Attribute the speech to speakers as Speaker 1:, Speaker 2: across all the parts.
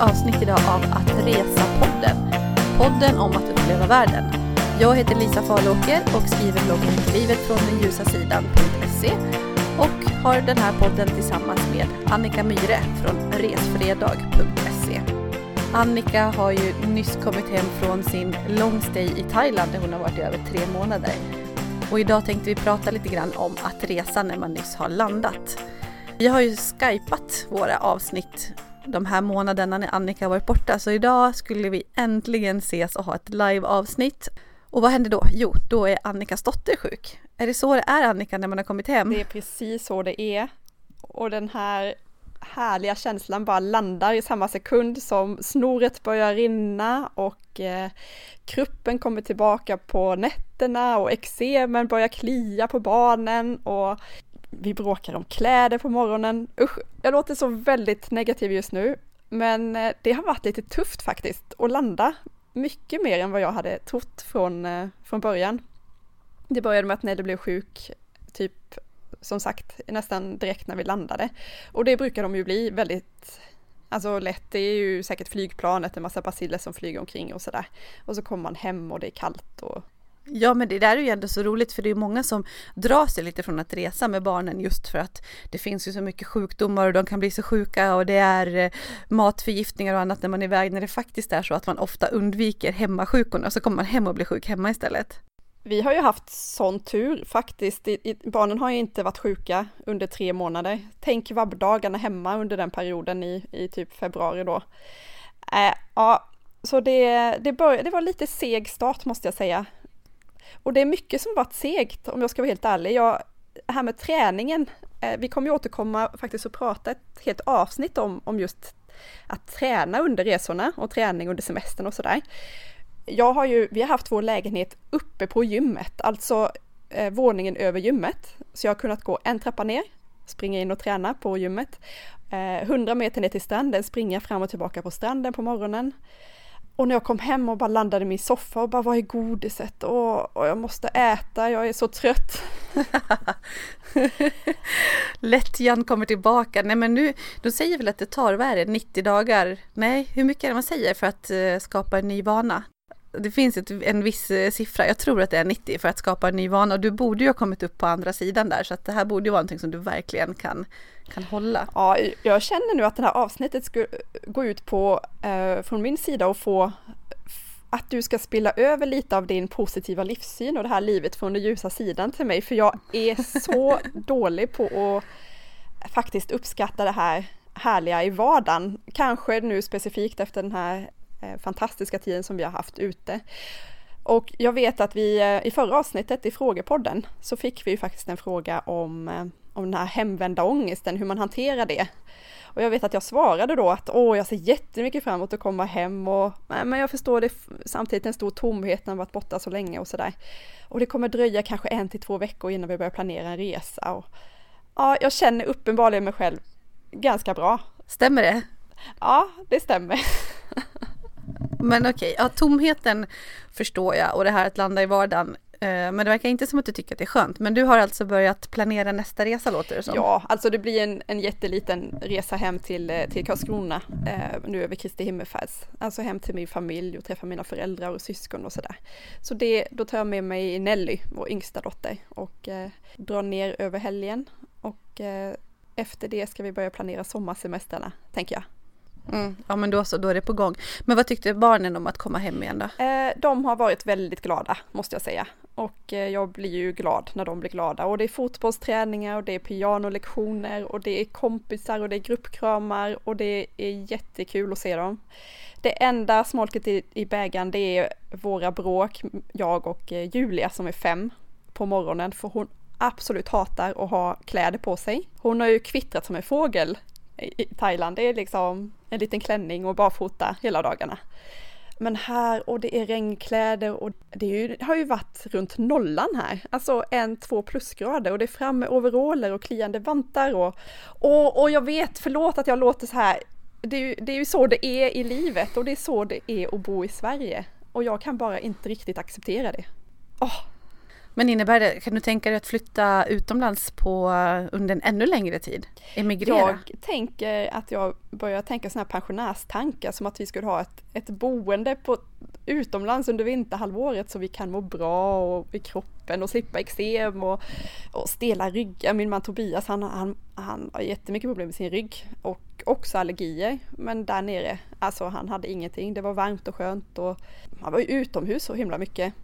Speaker 1: avsnitt idag av Att Resa-podden. Podden om att uppleva världen. Jag heter Lisa Falåker och skriver bloggen livet från den ljusa sidan.se och har den här podden tillsammans med Annika Myre från resfredag.se. Annika har ju nyss kommit hem från sin long stay i Thailand där hon har varit i över tre månader. Och idag tänkte vi prata lite grann om att resa när man nyss har landat. Vi har ju skypat våra avsnitt de här månaderna när Annika varit borta så idag skulle vi äntligen ses och ha ett live-avsnitt. Och vad händer då? Jo, då är Annikas dotter sjuk. Är det så det är Annika när man har kommit hem?
Speaker 2: Det är precis så det är. Och den här härliga känslan bara landar i samma sekund som snoret börjar rinna och eh, kruppen kommer tillbaka på nätterna och eksemen börjar klia på barnen och vi bråkar om kläder på morgonen. Usch, jag låter så väldigt negativ just nu, men eh, det har varit lite tufft faktiskt att landa mycket mer än vad jag hade trott från, eh, från början. Det började med att Nelly blev sjuk, typ som sagt nästan direkt när vi landade. Och det brukar de ju bli väldigt Alltså lätt, det är ju säkert flygplanet, en massa basiller som flyger omkring och sådär. Och så kommer man hem och det är kallt och
Speaker 1: Ja men det där är ju ändå så roligt för det är många som drar sig lite från att resa med barnen just för att det finns ju så mycket sjukdomar och de kan bli så sjuka och det är eh, matförgiftningar och annat när man är iväg när det faktiskt är så att man ofta undviker hemmasjukorna så kommer man hem och blir sjuk hemma istället.
Speaker 2: Vi har ju haft sån tur faktiskt. barnen har ju inte varit sjuka under tre månader. Tänk vabbdagarna hemma under den perioden i, i typ februari då. Äh, ja, så det, det, bör, det var lite seg start måste jag säga. Och det är mycket som varit segt om jag ska vara helt ärlig. Jag, här med träningen, eh, vi kommer ju återkomma faktiskt och prata ett helt avsnitt om, om just att träna under resorna och träning under semestern och sådär. Jag har ju, vi har haft vår lägenhet uppe på gymmet, alltså eh, våningen över gymmet. Så jag har kunnat gå en trappa ner, springa in och träna på gymmet. Eh, 100 meter ner till stranden, springa fram och tillbaka på stranden på morgonen. Och när jag kom hem och bara landade i min soffa och bara var är godiset? Och, och jag måste äta, jag är så trött.
Speaker 1: Lättjan kommer tillbaka. Nej men nu, de säger väl att det tar, vad är det, 90 dagar? Nej, hur mycket är det man säger för att eh, skapa en ny vana? Det finns ett, en viss eh, siffra, jag tror att det är 90 för att skapa en ny vana och du borde ju ha kommit upp på andra sidan där så att det här borde ju vara någonting som du verkligen kan kan hålla.
Speaker 2: Ja, jag känner nu att det här avsnittet ska gå ut på, eh, från min sida, och få att du ska spilla över lite av din positiva livssyn och det här livet från den ljusa sidan till mig, för jag är så dålig på att faktiskt uppskatta det här härliga i vardagen. Kanske nu specifikt efter den här eh, fantastiska tiden som vi har haft ute. Och jag vet att vi eh, i förra avsnittet i frågepodden så fick vi ju faktiskt en fråga om eh, om den här hemvända ångesten, hur man hanterar det. Och jag vet att jag svarade då att åh, jag ser jättemycket fram emot att komma hem och men jag förstår det samtidigt en stor tomhet när man varit borta så länge och sådär. Och det kommer dröja kanske en till två veckor innan vi börjar planera en resa. Och, ja, jag känner uppenbarligen mig själv ganska bra.
Speaker 1: Stämmer det?
Speaker 2: Ja, det stämmer.
Speaker 1: Men okej, okay, ja, tomheten förstår jag och det här att landa i vardagen men det verkar inte som att du tycker att det är skönt. Men du har alltså börjat planera nästa resa låter det som.
Speaker 2: Ja, alltså det blir en, en jätteliten resa hem till, eh, till Karlskrona eh, nu över Kristi himmelfärds. Alltså hem till min familj och träffa mina föräldrar och syskon och sådär. Så det, då tar jag med mig Nelly, vår yngsta dotter, och eh, drar ner över helgen. Och eh, efter det ska vi börja planera sommarsemestrarna, tänker jag.
Speaker 1: Mm. Ja men då så, då är det på gång. Men vad tyckte barnen om att komma hem igen då?
Speaker 2: Eh, de har varit väldigt glada måste jag säga. Och eh, jag blir ju glad när de blir glada. Och det är fotbollsträningar och det är pianolektioner och det är kompisar och det är gruppkramar och det är jättekul att se dem. Det enda smolket i, i bägaren det är våra bråk, jag och eh, Julia som är fem på morgonen för hon absolut hatar att ha kläder på sig. Hon har ju kvittrat som en fågel i Thailand. Det är liksom en liten klänning och barfota hela dagarna. Men här, och det är regnkläder och det, ju, det har ju varit runt nollan här, alltså en, två plusgrader och det är fram med overaller och kliande vantar och, och, och jag vet, förlåt att jag låter så här, det är, ju, det är ju så det är i livet och det är så det är att bo i Sverige och jag kan bara inte riktigt acceptera det. Oh.
Speaker 1: Men innebär det, kan du tänka dig att flytta utomlands på, under en ännu längre tid? Emigrera?
Speaker 2: Jag tänker att jag börjar tänka sådana här pensionärstankar som att vi skulle ha ett, ett boende på, utomlands under vinterhalvåret så vi kan må bra och i kroppen och slippa eksem och, och stela ryggar. Min man Tobias han, han, han har jättemycket problem med sin rygg och också allergier. Men där nere, alltså han hade ingenting. Det var varmt och skönt och han var ju utomhus så himla mycket.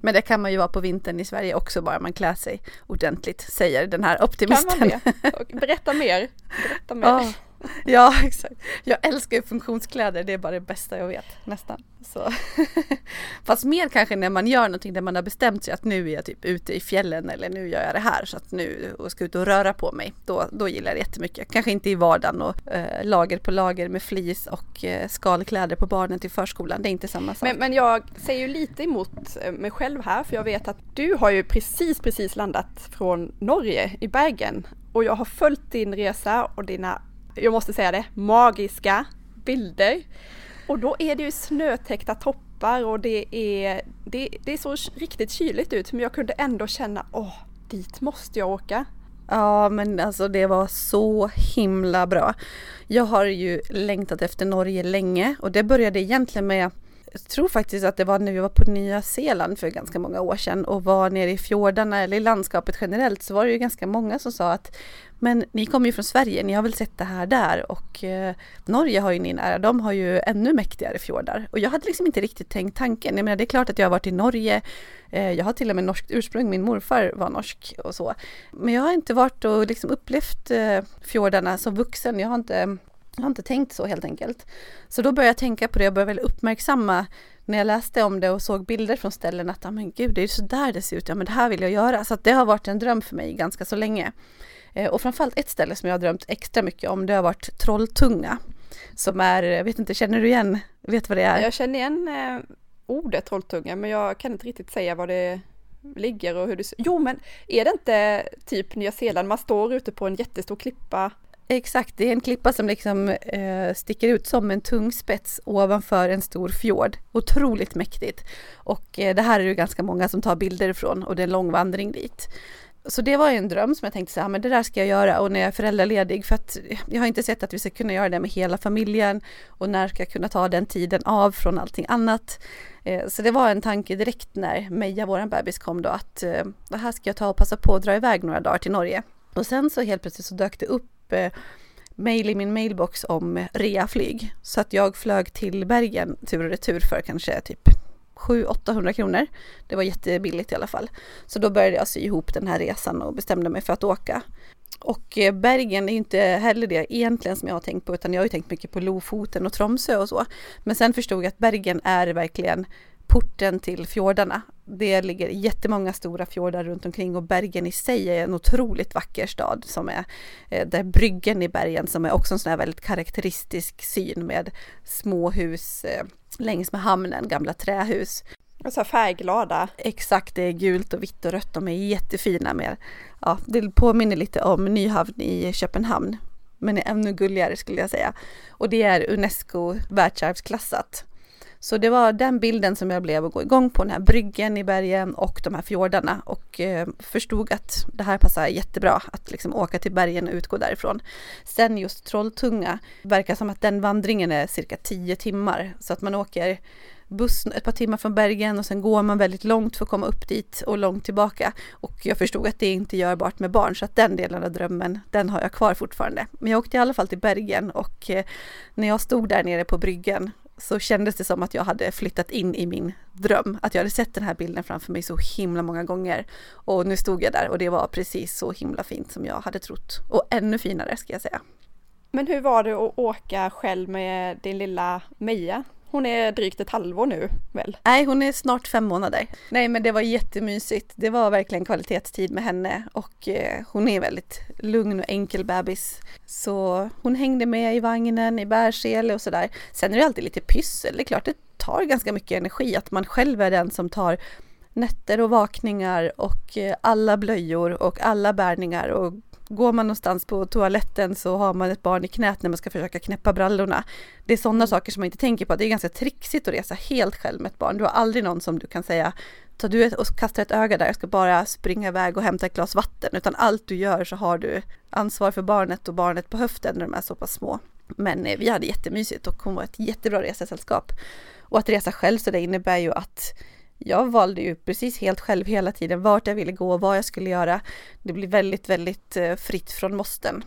Speaker 1: Men det kan man ju vara på vintern i Sverige också bara man klär sig ordentligt, säger den här optimisten. Kan man
Speaker 2: det? Berätta mer. Berätta mer.
Speaker 1: Ja, ja, exakt. Jag älskar ju funktionskläder, det är bara det bästa jag vet nästan. Så. Fast mer kanske när man gör någonting där man har bestämt sig att nu är jag typ ute i fjällen eller nu gör jag det här så att nu och ska ut och röra på mig. Då, då gillar jag det jättemycket. Kanske inte i vardagen och eh, lager på lager med flis och eh, skalkläder på barnen till förskolan. Det är inte samma sak.
Speaker 2: Men, men jag säger ju lite emot eh, mig själv här för jag vet att du har ju precis precis landat från Norge i Bergen och jag har följt din resa och dina, jag måste säga det, magiska bilder. Och då är det ju snötäckta toppar och det är, det, det är så riktigt kyligt ut men jag kunde ändå känna, åh, dit måste jag åka.
Speaker 1: Ja men alltså det var så himla bra. Jag har ju längtat efter Norge länge och det började egentligen med jag tror faktiskt att det var när vi var på Nya Zeeland för ganska många år sedan och var nere i fjordarna eller i landskapet generellt så var det ju ganska många som sa att men ni kommer ju från Sverige, ni har väl sett det här där och eh, Norge har ju ni nära, de har ju ännu mäktigare fjordar. Och jag hade liksom inte riktigt tänkt tanken. Jag menar det är klart att jag har varit i Norge, eh, jag har till och med norskt ursprung, min morfar var norsk och så. Men jag har inte varit och liksom upplevt eh, fjordarna som vuxen, jag har inte jag har inte tänkt så helt enkelt. Så då började jag tänka på det och började väl uppmärksamma när jag läste om det och såg bilder från ställen att, ja men gud, det är så där det ser ut, ja men det här vill jag göra. Så att det har varit en dröm för mig ganska så länge. Eh, och framförallt ett ställe som jag har drömt extra mycket om, det har varit Trolltunga. Som är, jag vet inte, känner du igen, vet vad det är?
Speaker 2: Jag känner igen eh, ordet Trolltunga, men jag kan inte riktigt säga vad det ligger och hur det ser Jo, men är det inte typ Nya Zeeland, man står ute på en jättestor klippa
Speaker 1: Exakt, det är en klippa som liksom eh, sticker ut som en tung spets ovanför en stor fjord. Otroligt mäktigt. Och eh, det här är ju ganska många som tar bilder ifrån och det är en lång vandring dit. Så det var en dröm som jag tänkte så här, men det där ska jag göra och när jag är föräldraledig för att eh, jag har inte sett att vi ska kunna göra det med hela familjen och när ska jag kunna ta den tiden av från allting annat. Eh, så det var en tanke direkt när Meja, våran bebis, kom då att eh, det här ska jag ta och passa på att dra iväg några dagar till Norge. Och sen så helt plötsligt så dök det upp Typ, eh, mail i min mailbox om reaflyg. Så att jag flög till Bergen tur och retur för kanske typ 700-800 kronor. Det var jättebilligt i alla fall. Så då började jag sy ihop den här resan och bestämde mig för att åka. Och eh, Bergen är inte heller det egentligen som jag har tänkt på utan jag har ju tänkt mycket på Lofoten och Tromsö och så. Men sen förstod jag att Bergen är verkligen porten till fjordarna. Det ligger jättemånga stora fjordar runt omkring och Bergen i sig är en otroligt vacker stad som är eh, där bryggen i bergen som är också en sån här väldigt karaktäristisk syn med småhus eh, längs med hamnen, gamla trähus.
Speaker 2: Och så färgglada.
Speaker 1: Exakt, det är gult och vitt och rött. De är jättefina med, ja, det påminner lite om Nyhavn i Köpenhamn. Men är ännu gulligare skulle jag säga. Och det är Unesco världsarvsklassat. Så det var den bilden som jag blev att gå igång på, den här bryggen i bergen och de här fjordarna och eh, förstod att det här passar jättebra att liksom åka till bergen och utgå därifrån. Sen just Trolltunga verkar som att den vandringen är cirka 10 timmar så att man åker buss ett par timmar från Bergen och sen går man väldigt långt för att komma upp dit och långt tillbaka. Och jag förstod att det inte är görbart med barn så att den delen av drömmen, den har jag kvar fortfarande. Men jag åkte i alla fall till Bergen och eh, när jag stod där nere på bryggen så kändes det som att jag hade flyttat in i min dröm. Att jag hade sett den här bilden framför mig så himla många gånger. Och nu stod jag där och det var precis så himla fint som jag hade trott. Och ännu finare ska jag säga.
Speaker 2: Men hur var det att åka själv med din lilla Meja hon är drygt ett halvår nu väl?
Speaker 1: Nej, hon är snart fem månader. Nej, men det var jättemysigt. Det var verkligen kvalitetstid med henne och eh, hon är väldigt lugn och enkel bebis. Så hon hängde med i vagnen, i bärsele och sådär. Sen är det alltid lite pyssel. Det är klart det tar ganska mycket energi att man själv är den som tar nätter och vakningar och eh, alla blöjor och alla bärningar och Går man någonstans på toaletten så har man ett barn i knät när man ska försöka knäppa brallorna. Det är sådana mm. saker som man inte tänker på. Det är ganska trixigt att resa helt själv med ett barn. Du har aldrig någon som du kan säga ta du och kasta ett öga där, jag ska bara springa iväg och hämta ett glas vatten, utan allt du gör så har du ansvar för barnet och barnet på höften när de är så pass små. Men eh, vi hade jättemysigt och hon var ett jättebra resesällskap. Och att resa själv så det innebär ju att jag valde ju precis helt själv hela tiden vart jag ville gå, och vad jag skulle göra. Det blir väldigt, väldigt eh, fritt från måsten.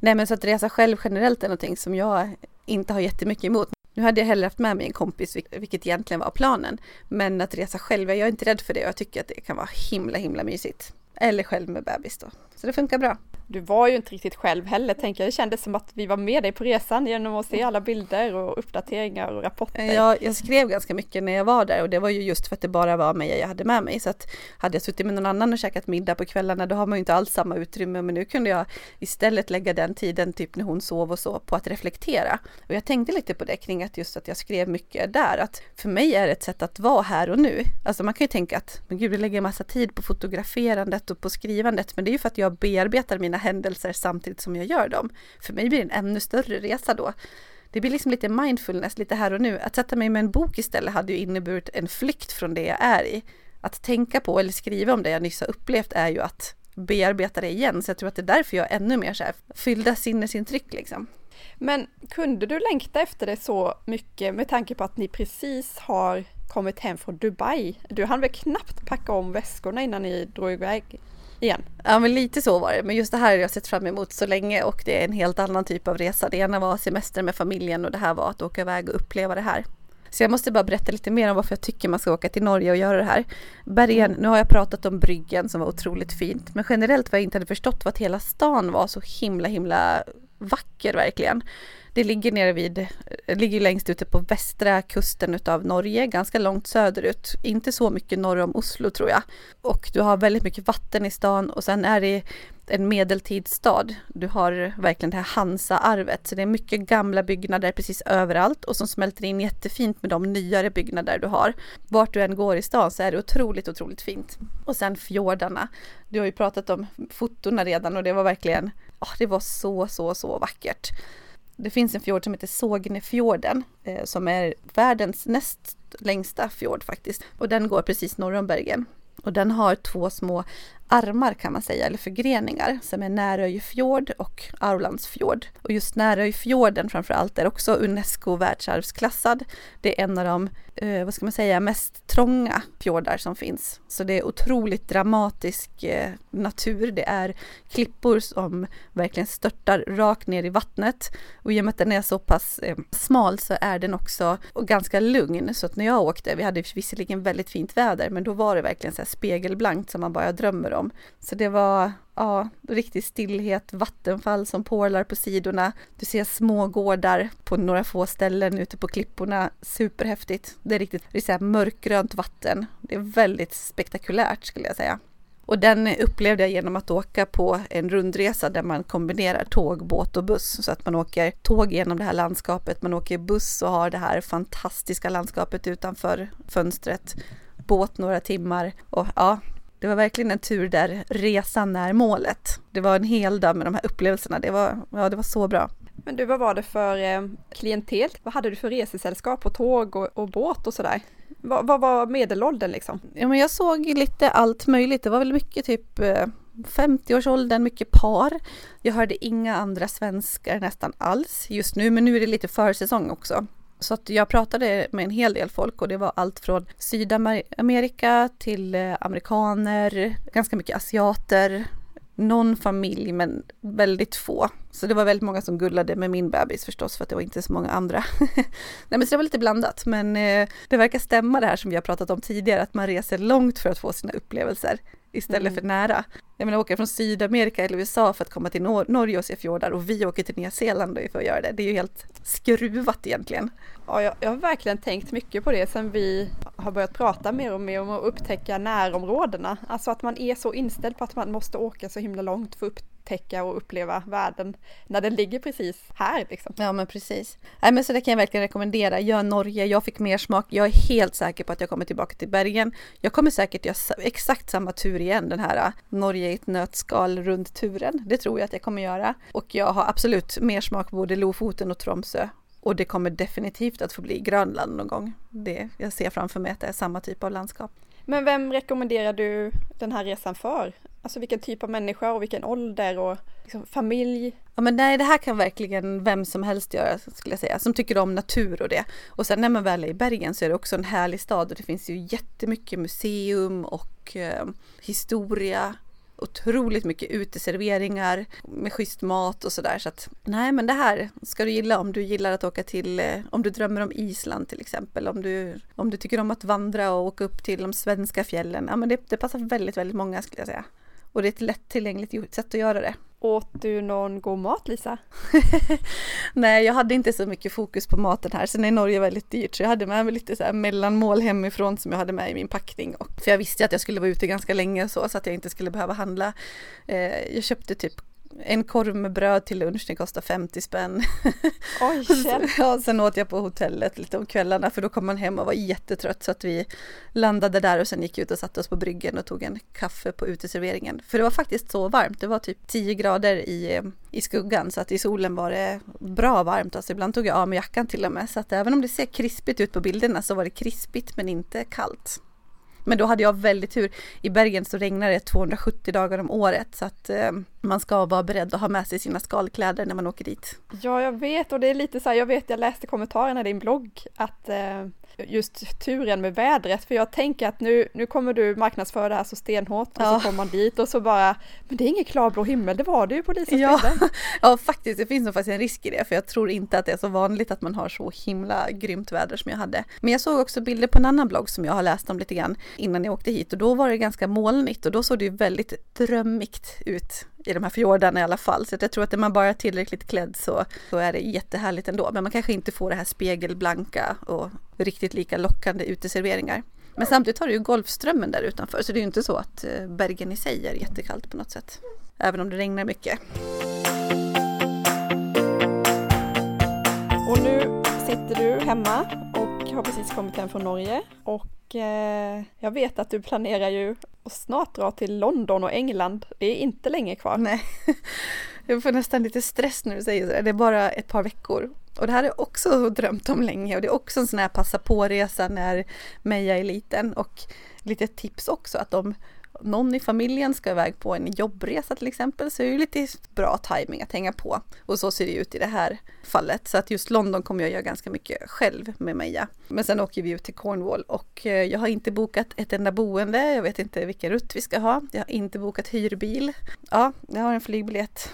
Speaker 1: Nej men så att resa själv generellt är någonting som jag inte har jättemycket emot. Nu hade jag hellre haft med mig en kompis, vilket egentligen var planen. Men att resa själv, jag är inte rädd för det och jag tycker att det kan vara himla, himla mysigt. Eller själv med bebis då. Så det funkar bra
Speaker 2: du var ju inte riktigt själv heller, tänker jag. Det kändes som att vi var med dig på resan genom att se alla bilder och uppdateringar och rapporter.
Speaker 1: Ja, jag skrev ganska mycket när jag var där och det var ju just för att det bara var mig jag hade med mig. Så att hade jag suttit med någon annan och käkat middag på kvällarna, då har man ju inte alls samma utrymme. Men nu kunde jag istället lägga den tiden, typ när hon sov och så, på att reflektera. Och jag tänkte lite på det kring att just att jag skrev mycket där, att för mig är det ett sätt att vara här och nu. Alltså man kan ju tänka att, men gud, jag lägger massa tid på fotograferandet och på skrivandet, men det är ju för att jag bearbetar mina händelser samtidigt som jag gör dem. För mig blir det en ännu större resa då. Det blir liksom lite mindfulness, lite här och nu. Att sätta mig med en bok istället hade ju inneburit en flykt från det jag är i. Att tänka på eller skriva om det jag nyss har upplevt är ju att bearbeta det igen. Så jag tror att det är därför jag är ännu mer så här fyllda sinnesintryck liksom.
Speaker 2: Men kunde du längta efter det så mycket med tanke på att ni precis har kommit hem från Dubai? Du hann väl knappt packa om väskorna innan ni drog iväg igen.
Speaker 1: Ja men lite så var det, men just det här har jag sett fram emot så länge och det är en helt annan typ av resa. Det ena var semester med familjen och det här var att åka iväg och uppleva det här. Så jag måste bara berätta lite mer om varför jag tycker man ska åka till Norge och göra det här. Bergen, nu har jag pratat om bryggen som var otroligt fint, men generellt vad jag inte hade förstått var att hela stan var så himla himla vacker verkligen. Det ligger nere vid, eh, ligger längst ute på västra kusten utav Norge, ganska långt söderut. Inte så mycket norr om Oslo tror jag. Och du har väldigt mycket vatten i stan och sen är det en medeltidsstad. Du har verkligen det här Hansa-arvet, så det är mycket gamla byggnader precis överallt och som smälter in jättefint med de nyare byggnader du har. Vart du än går i stan så är det otroligt, otroligt fint. Och sen fjordarna. Du har ju pratat om fotona redan och det var verkligen, oh, det var så, så, så vackert. Det finns en fjord som heter Sognefjorden eh, som är världens näst längsta fjord faktiskt. Och den går precis norr om Bergen. Och den har två små armar kan man säga, eller förgreningar, som är Näröjfjord och Arlandsfjord. Och just Näröjfjorden framför allt är också Unesco världsarvsklassad. Det är en av de, eh, vad ska man säga, mest trånga fjordar som finns. Så det är otroligt dramatisk eh, natur. Det är klippor som verkligen störtar rakt ner i vattnet. Och i och med att den är så pass eh, smal så är den också ganska lugn. Så att när jag åkte, vi hade visserligen väldigt fint väder, men då var det verkligen så här spegelblankt som man bara drömmer om dem. Så det var ja, riktig stillhet, vattenfall som porlar på sidorna. Du ser små gårdar på några få ställen ute på klipporna. Superhäftigt. Det är riktigt det är så mörkgrönt vatten. Det är väldigt spektakulärt skulle jag säga. Och den upplevde jag genom att åka på en rundresa där man kombinerar tåg, båt och buss. Så att man åker tåg genom det här landskapet, man åker buss och har det här fantastiska landskapet utanför fönstret. Båt några timmar och ja, det var verkligen en tur där resan är målet. Det var en hel dag med de här upplevelserna. Det var, ja, det var så bra.
Speaker 2: Men du, vad var det för eh, klientel? Vad hade du för resesällskap på tåg och, och båt och sådär? Vad, vad var medelåldern liksom?
Speaker 1: Ja, men jag såg lite allt möjligt. Det var väl mycket typ 50-årsåldern, eh, mycket par. Jag hörde inga andra svenskar nästan alls just nu, men nu är det lite försäsong också. Så att jag pratade med en hel del folk och det var allt från Sydamerika till eh, amerikaner, ganska mycket asiater, någon familj men väldigt få. Så det var väldigt många som gullade med min bebis förstås för att det var inte så många andra. Nej men så det var lite blandat men eh, det verkar stämma det här som vi har pratat om tidigare att man reser långt för att få sina upplevelser istället mm. för nära. Jag menar åka från Sydamerika eller USA för att komma till Nor Norge och se fjordar och vi åker till Nya Zeeland för att göra det. Det är ju helt skruvat egentligen.
Speaker 2: Ja, jag, jag har verkligen tänkt mycket på det sen vi har börjat prata mer och mer om att upptäcka närområdena. Alltså att man är så inställd på att man måste åka så himla långt för att upptäcka och uppleva världen när den ligger precis här. Liksom.
Speaker 1: Ja men precis. Nej men så det kan jag verkligen rekommendera. Gör Norge, jag fick mer smak. Jag är helt säker på att jag kommer tillbaka till Bergen. Jag kommer säkert göra exakt samma tur igen, den här äh, Norge i ett nötskal runt turen. Det tror jag att jag kommer göra. Och jag har absolut mer smak på både Lofoten och Tromsö. Och det kommer definitivt att få bli Grönland någon gång. Det, jag ser framför mig att det är samma typ av landskap.
Speaker 2: Men vem rekommenderar du den här resan för? Alltså vilken typ av människa och vilken ålder och liksom familj?
Speaker 1: Ja men nej det här kan verkligen vem som helst göra skulle jag säga, som tycker om natur och det. Och sen när man väl är i Bergen så är det också en härlig stad och det finns ju jättemycket museum och eh, historia otroligt mycket uteserveringar med schysst mat och sådär. Så att nej, men det här ska du gilla om du gillar att åka till, eh, om du drömmer om Island till exempel, om du, om du tycker om att vandra och åka upp till de svenska fjällen. Ja, men det, det passar väldigt, väldigt många skulle jag säga. Och det är ett lättillgängligt sätt att göra det.
Speaker 2: Åt du någon god mat Lisa?
Speaker 1: Nej, jag hade inte så mycket fokus på maten här. Sen är Norge väldigt dyrt så jag hade med mig lite så här mellanmål hemifrån som jag hade med i min packning. Och, för jag visste att jag skulle vara ute ganska länge så, så att jag inte skulle behöva handla. Eh, jag köpte typ en korv med bröd till lunch, den kostar 50 spänn.
Speaker 2: Oj,
Speaker 1: ja, sen åt jag på hotellet lite om kvällarna för då kom man hem och var jättetrött så att vi landade där och sen gick ut och satte oss på bryggen och tog en kaffe på uteserveringen. För det var faktiskt så varmt, det var typ 10 grader i, i skuggan så att i solen var det bra varmt. Alltså ibland tog jag av mig jackan till och med så att även om det ser krispigt ut på bilderna så var det krispigt men inte kallt. Men då hade jag väldigt tur. I Bergen så regnar det 270 dagar om året så att eh, man ska vara beredd att ha med sig sina skalkläder när man åker dit.
Speaker 2: Ja, jag vet och det är lite så här, jag vet, jag läste kommentarerna i din blogg att eh, just turen med vädret, för jag tänker att nu, nu kommer du marknadsföra det här så stenhårt och ja. så kommer man dit och så bara, men det är ingen klarblå himmel, det var det ju på Lisas
Speaker 1: ja. ja, faktiskt, det finns nog faktiskt en risk i det, för jag tror inte att det är så vanligt att man har så himla grymt väder som jag hade. Men jag såg också bilder på en annan blogg som jag har läst om lite grann innan jag åkte hit och då var det ganska molnigt och då såg det ju väldigt drömmigt ut i de här fjordarna i alla fall. Så jag tror att är man bara är tillräckligt klädd så, så är det jättehärligt ändå. Men man kanske inte får det här spegelblanka och riktigt lika lockande uteserveringar. Men samtidigt har du ju Golfströmmen där utanför så det är ju inte så att eh, Bergen i sig är jättekallt på något sätt. Även om det regnar mycket.
Speaker 2: Och nu sitter du hemma och har precis kommit hem från Norge och eh, jag vet att du planerar ju att snart dra till London och England. Det är inte länge kvar.
Speaker 1: Nej, jag får nästan lite stress när du säger så. Det är bara ett par veckor. Och det här har jag också drömt om länge och det är också en sån här passa på-resa när Meja är liten och lite tips också att de någon i familjen ska iväg på en jobbresa till exempel så är det lite bra timing att hänga på. Och så ser det ut i det här fallet. Så att just London kommer jag göra ganska mycket själv med Meja. Men sen åker vi ut till Cornwall och eh, jag har inte bokat ett enda boende. Jag vet inte vilken rutt vi ska ha. Jag har inte bokat hyrbil. Ja, jag har en flygbiljett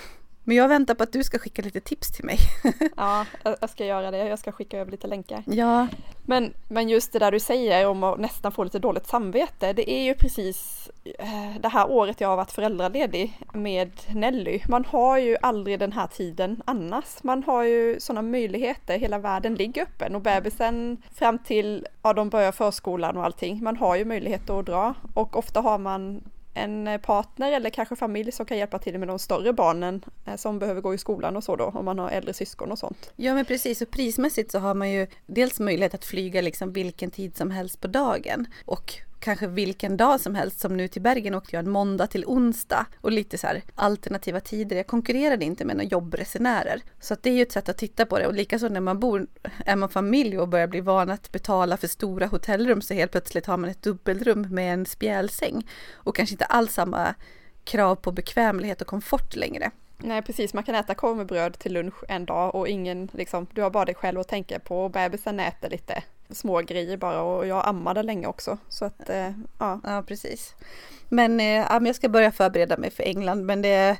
Speaker 1: men jag väntar på att du ska skicka lite tips till mig.
Speaker 2: ja, jag ska göra det. Jag ska skicka över lite länkar.
Speaker 1: Ja.
Speaker 2: Men, men just det där du säger om att nästan få lite dåligt samvete. Det är ju precis eh, det här året jag har varit föräldraledig med Nelly. Man har ju aldrig den här tiden annars. Man har ju sådana möjligheter. Hela världen ligger öppen och bebisen fram till, ja de börjar förskolan och allting. Man har ju möjlighet att dra och ofta har man en eh, partner eller kanske familj som kan hjälpa till med de större barnen eh, som behöver gå i skolan och så då om man har äldre syskon och sånt.
Speaker 1: Ja men precis och prismässigt så har man ju dels möjlighet att flyga liksom vilken tid som helst på dagen och kanske vilken dag som helst som nu till Bergen åkte jag en måndag till onsdag och lite så här alternativa tider. Jag konkurrerade inte med några jobbresenärer. Så att det är ju ett sätt att titta på det och likaså när man bor, är man familj och börjar bli van att betala för stora hotellrum så helt plötsligt har man ett dubbelrum med en spjälsäng och kanske inte alls samma krav på bekvämlighet och komfort längre.
Speaker 2: Nej precis, man kan äta korv med bröd till lunch en dag och ingen liksom, du har bara dig själv att tänka på och bebisen äter lite små grejer bara och jag ammade länge också. Så att, eh, ja.
Speaker 1: Ja, precis. Men eh, jag ska börja förbereda mig för England, men det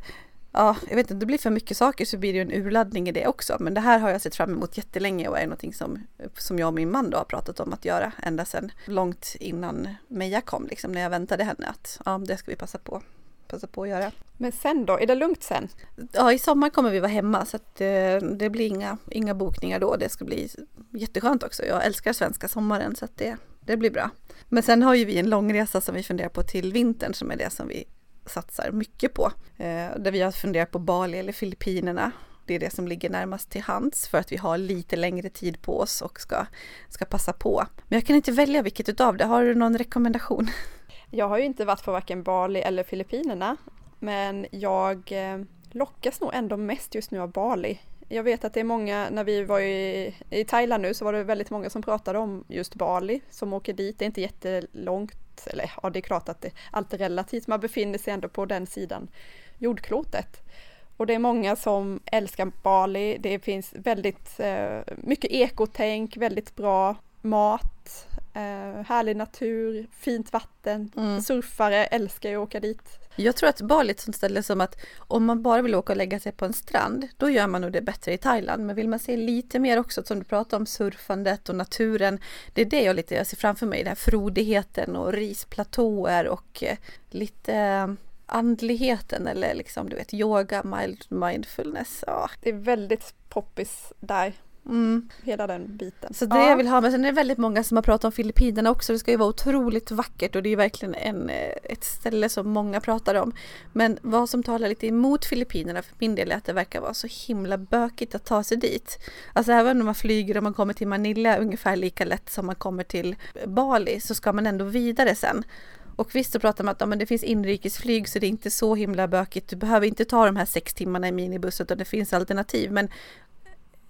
Speaker 1: Ja, jag vet inte, det blir för mycket saker så blir det ju en urladdning i det också. Men det här har jag sett fram emot jättelänge och är någonting som, som jag och min man då har pratat om att göra ända sedan långt innan Meja kom, liksom när jag väntade henne att ja, det ska vi passa på passa på att göra.
Speaker 2: Men sen då, är det lugnt sen?
Speaker 1: Ja, i sommar kommer vi vara hemma så att eh, det blir inga, inga bokningar då. Det ska bli jätteskönt också. Jag älskar svenska sommaren så att det, det blir bra. Men sen har ju vi en långresa som vi funderar på till vintern som är det som vi satsar mycket på. Eh, där vi har funderat på Bali eller Filippinerna. Det är det som ligger närmast till hands för att vi har lite längre tid på oss och ska, ska passa på. Men jag kan inte välja vilket utav det. Har du någon rekommendation?
Speaker 2: Jag har ju inte varit på varken Bali eller Filippinerna, men jag eh, lockas nog ändå mest just nu av Bali. Jag vet att det är många, när vi var i, i Thailand nu så var det väldigt många som pratade om just Bali som åker dit. Det är inte jättelångt eller ja det är klart att det, allt är relativt, man befinner sig ändå på den sidan jordklotet. Och det är många som älskar Bali, det finns väldigt eh, mycket ekotänk, väldigt bra mat, eh, härlig natur, fint vatten, mm. surfare älskar ju att åka dit.
Speaker 1: Jag tror att Bali är ett sånt ställe som att om man bara vill åka och lägga sig på en strand, då gör man nog det bättre i Thailand. Men vill man se lite mer också, som du pratar om, surfandet och naturen, det är det jag lite jag ser framför mig, den här frodigheten och risplatåer och eh, lite eh, andligheten eller liksom du vet yoga, mild, mindfulness. Ja.
Speaker 2: Det är väldigt poppis där. Mm. Hela den biten.
Speaker 1: Så det ja. jag vill ha, men sen är det väldigt många som har pratat om Filippinerna också. Det ska ju vara otroligt vackert och det är verkligen en, eh, ett ställe som många pratar om. Men vad som talar lite emot Filippinerna för min del är att det verkar vara så himla bökigt att ta sig dit. Alltså även om man flyger och man kommer till Manila ungefär lika lätt som man kommer till Bali så ska man ändå vidare sen. Och visst så pratar man om att ja, men det finns inrikesflyg så det är inte så himla bökigt. Du behöver inte ta de här sex timmarna i minibuss utan det finns alternativ. Men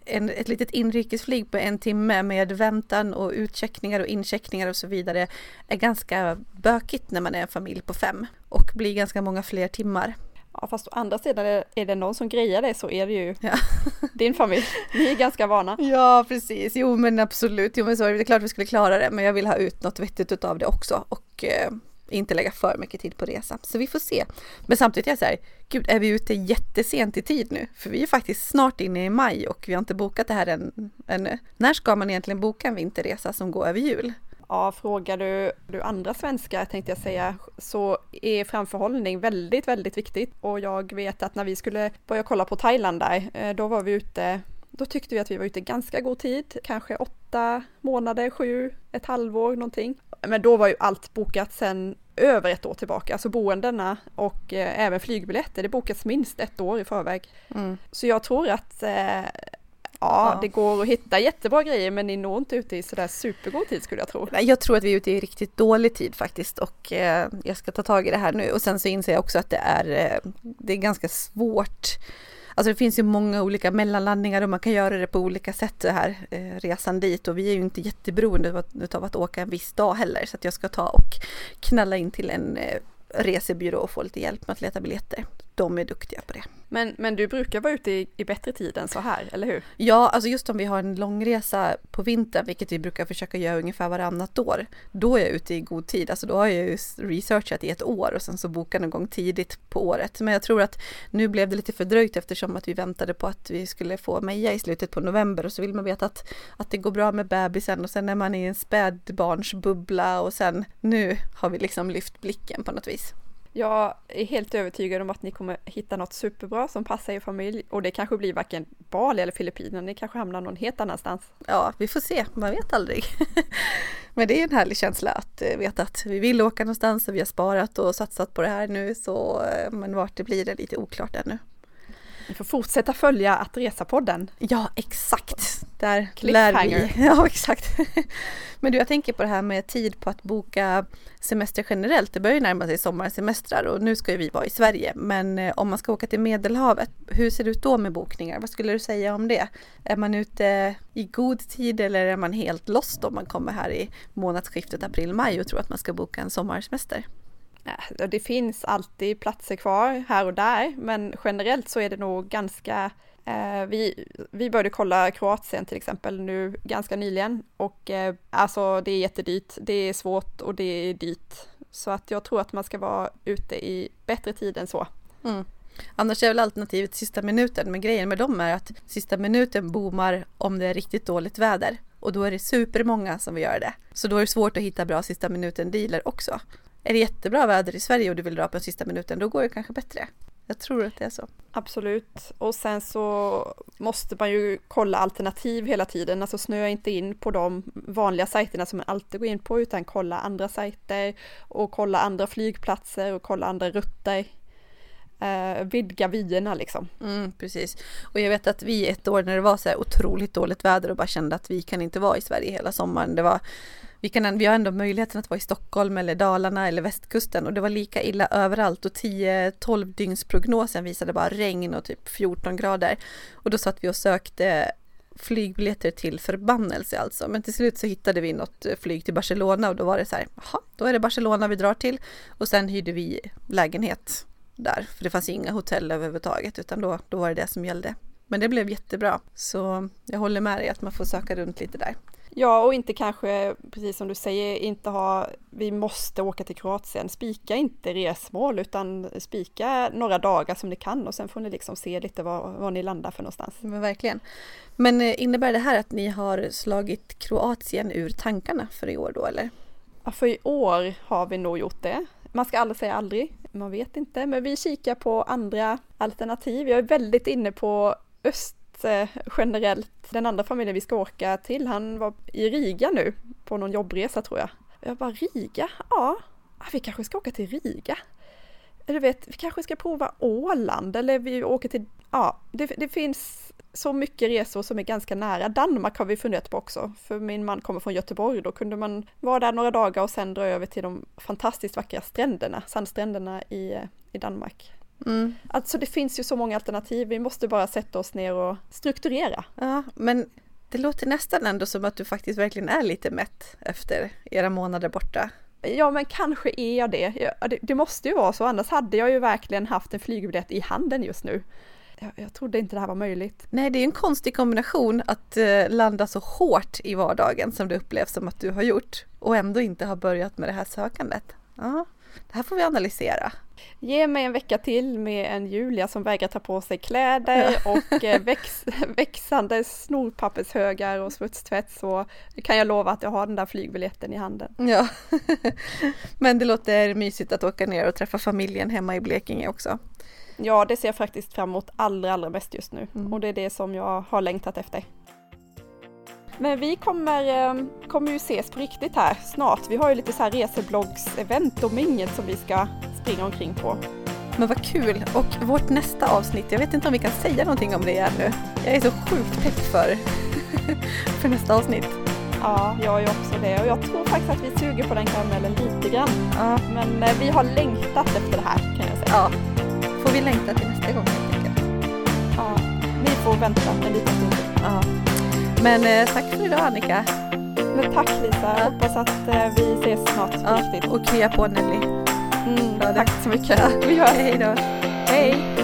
Speaker 1: en, ett litet inrikesflyg på en timme med väntan och utcheckningar och incheckningar och så vidare är ganska bökigt när man är en familj på fem och blir ganska många fler timmar.
Speaker 2: Ja fast å andra sidan är, det någon som grejar det så är det ju ja. din familj. Ni är ganska vana.
Speaker 1: Ja precis, jo men absolut, jo men så är det, det är klart vi skulle klara det men jag vill ha ut något vettigt av det också och eh, inte lägga för mycket tid på resa. Så vi får se. Men samtidigt är jag så här, gud är vi ute jättesent i tid nu? För vi är faktiskt snart inne i maj och vi har inte bokat det här än, ännu. När ska man egentligen boka en vinterresa som går över jul?
Speaker 2: Ja, frågar du, du andra svenskar tänkte jag säga, så är framförhållning väldigt, väldigt viktigt. Och jag vet att när vi skulle börja kolla på Thailand där, eh, då var vi ute då tyckte vi att vi var ute i ganska god tid, kanske åtta månader, sju, ett halvår någonting. Men då var ju allt bokat sen över ett år tillbaka, alltså boendena och eh, även flygbiljetter, det bokas minst ett år i förväg. Mm. Så jag tror att eh, Ja, ja, det går att hitta jättebra grejer men ni når inte ute i sådär supergod tid skulle jag tro.
Speaker 1: Jag tror att vi är ute i riktigt dålig tid faktiskt och eh, jag ska ta tag i det här nu och sen så inser jag också att det är, eh, det är ganska svårt Alltså det finns ju många olika mellanlandningar och man kan göra det på olika sätt det här eh, resan dit och vi är ju inte jätteberoende av att åka en viss dag heller så att jag ska ta och knalla in till en eh, resebyrå och få lite hjälp med att leta biljetter. De är duktiga på det.
Speaker 2: Men, men du brukar vara ute i, i bättre tid än så här, eller hur?
Speaker 1: Ja, alltså just om vi har en långresa på vintern, vilket vi brukar försöka göra ungefär varannat år, då är jag ute i god tid. Alltså då har jag ju researchat i ett år och sen så bokar någon gång tidigt på året. Men jag tror att nu blev det lite fördröjt eftersom att vi väntade på att vi skulle få Meja i slutet på november och så vill man veta att, att det går bra med bebisen och sen är man i en spädbarnsbubbla och sen nu har vi liksom lyft blicken på något vis.
Speaker 2: Jag är helt övertygad om att ni kommer hitta något superbra som passar er familj och det kanske blir varken Bali eller Filippinerna, ni kanske hamnar någon helt annanstans.
Speaker 1: Ja, vi får se, man vet aldrig. Men det är en härlig känsla att eh, veta att vi vill åka någonstans och vi har sparat och satsat på det här nu så eh, men vart det blir är lite oklart ännu.
Speaker 2: Ni får fortsätta följa att resa-podden.
Speaker 1: Ja, exakt. Där lär vi. Ja, exakt. Men du, jag tänker på det här med tid på att boka semester generellt. Det börjar ju närma sig sommarsemestrar och nu ska ju vi vara i Sverige. Men eh, om man ska åka till Medelhavet, hur ser det ut då med bokningar? Vad skulle du säga om det? Är man ute i god tid eller är man helt lost om man kommer här i månadsskiftet april-maj och tror att man ska boka en sommarsemester?
Speaker 2: Det finns alltid platser kvar här och där, men generellt så är det nog ganska Eh, vi, vi började kolla Kroatien till exempel nu ganska nyligen och eh, alltså det är jättedyrt, det är svårt och det är dyrt. Så att jag tror att man ska vara ute i bättre tid än så. Mm.
Speaker 1: Annars är väl alternativet sista minuten, men grejen med dem är att sista minuten boomar om det är riktigt dåligt väder. Och då är det supermånga som vill göra det. Så då är det svårt att hitta bra sista minuten dealer också. Är det jättebra väder i Sverige och du vill dra på sista minuten, då går det kanske bättre. Jag tror att det är så.
Speaker 2: Absolut. Och sen så måste man ju kolla alternativ hela tiden, alltså snöa inte in på de vanliga sajterna som man alltid går in på, utan kolla andra sajter och kolla andra flygplatser och kolla andra rutter. Uh, vidga vyerna liksom.
Speaker 1: Mm, precis. Och jag vet att vi ett år när det var så här otroligt dåligt väder och bara kände att vi kan inte vara i Sverige hela sommaren. Det var vi, kan, vi har ändå möjligheten att vara i Stockholm eller Dalarna eller västkusten och det var lika illa överallt och 10-12-dygnsprognosen visade bara regn och typ 14 grader. Och då satt vi och sökte flygbiljetter till förbannelse alltså. Men till slut så hittade vi något eh, flyg till Barcelona och då var det så här, jaha, då är det Barcelona vi drar till. Och sen hyrde vi lägenhet där, för det fanns inga hotell överhuvudtaget, utan då, då var det det som gällde. Men det blev jättebra, så jag håller med dig att man får söka runt lite där.
Speaker 2: Ja, och inte kanske, precis som du säger, inte ha, vi måste åka till Kroatien. Spika inte resmål, utan spika några dagar som ni kan och sen får ni liksom se lite var, var ni landar för någonstans.
Speaker 1: Men verkligen. Men eh, innebär det här att ni har slagit Kroatien ur tankarna för i år då, eller?
Speaker 2: Ja, för i år har vi nog gjort det. Man ska aldrig säga aldrig, man vet inte, men vi kikar på andra alternativ. Jag är väldigt inne på öst Eh, generellt. Den andra familjen vi ska åka till, han var i Riga nu på någon jobbresa tror jag. Jag bara Riga? Ja, ah, vi kanske ska åka till Riga. Eller vet, vi kanske ska prova Åland eller vi åker till, ja, det, det finns så mycket resor som är ganska nära. Danmark har vi funderat på också, för min man kommer från Göteborg. Då kunde man vara där några dagar och sen dra över till de fantastiskt vackra stränderna, sandstränderna i, eh, i Danmark. Mm. Alltså det finns ju så många alternativ, vi måste bara sätta oss ner och strukturera.
Speaker 1: Ja, men det låter nästan ändå som att du faktiskt verkligen är lite mätt efter era månader borta.
Speaker 2: Ja, men kanske är jag det. Det. måste ju vara så, annars hade jag ju verkligen haft en flygbiljett i handen just nu. Jag, jag trodde inte det här var möjligt.
Speaker 1: Nej, det är en konstig kombination att uh, landa så hårt i vardagen som det upplevs som att du har gjort och ändå inte ha börjat med det här sökandet. Ja, det här får vi analysera.
Speaker 2: Ge mig en vecka till med en Julia som vägrar ta på sig kläder och eh, väx, växande snorpappershögar och smutstvätt så kan jag lova att jag har den där flygbiljetten i handen.
Speaker 1: Ja, men det låter mysigt att åka ner och träffa familjen hemma i Blekinge också.
Speaker 2: Ja, det ser jag faktiskt fram emot allra, allra mest just nu mm. och det är det som jag har längtat efter. Men vi kommer, eh, kommer ju ses på riktigt här snart. Vi har ju lite så här resebloggs-event och mingel som vi ska springa omkring på.
Speaker 1: Men vad kul! Och vårt nästa avsnitt, jag vet inte om vi kan säga någonting om det ännu. Jag är så sjukt pepp för, för nästa avsnitt.
Speaker 2: Ja, jag är också det och jag tror faktiskt att vi suger på den karamellen lite grann. Ja. Men eh, vi har längtat efter det här kan jag säga.
Speaker 1: Ja. Får vi längta till nästa gång helt enkelt?
Speaker 2: Ja, vi får vänta en liten stund.
Speaker 1: Ja. Men eh, tack för idag Annika.
Speaker 2: Men tack Lisa, ja. hoppas att eh, vi ses snart
Speaker 1: ja. Och krya på Nelly.
Speaker 2: Mm, tack så mycket.
Speaker 1: Vi hörs. Hej då.
Speaker 2: Hej.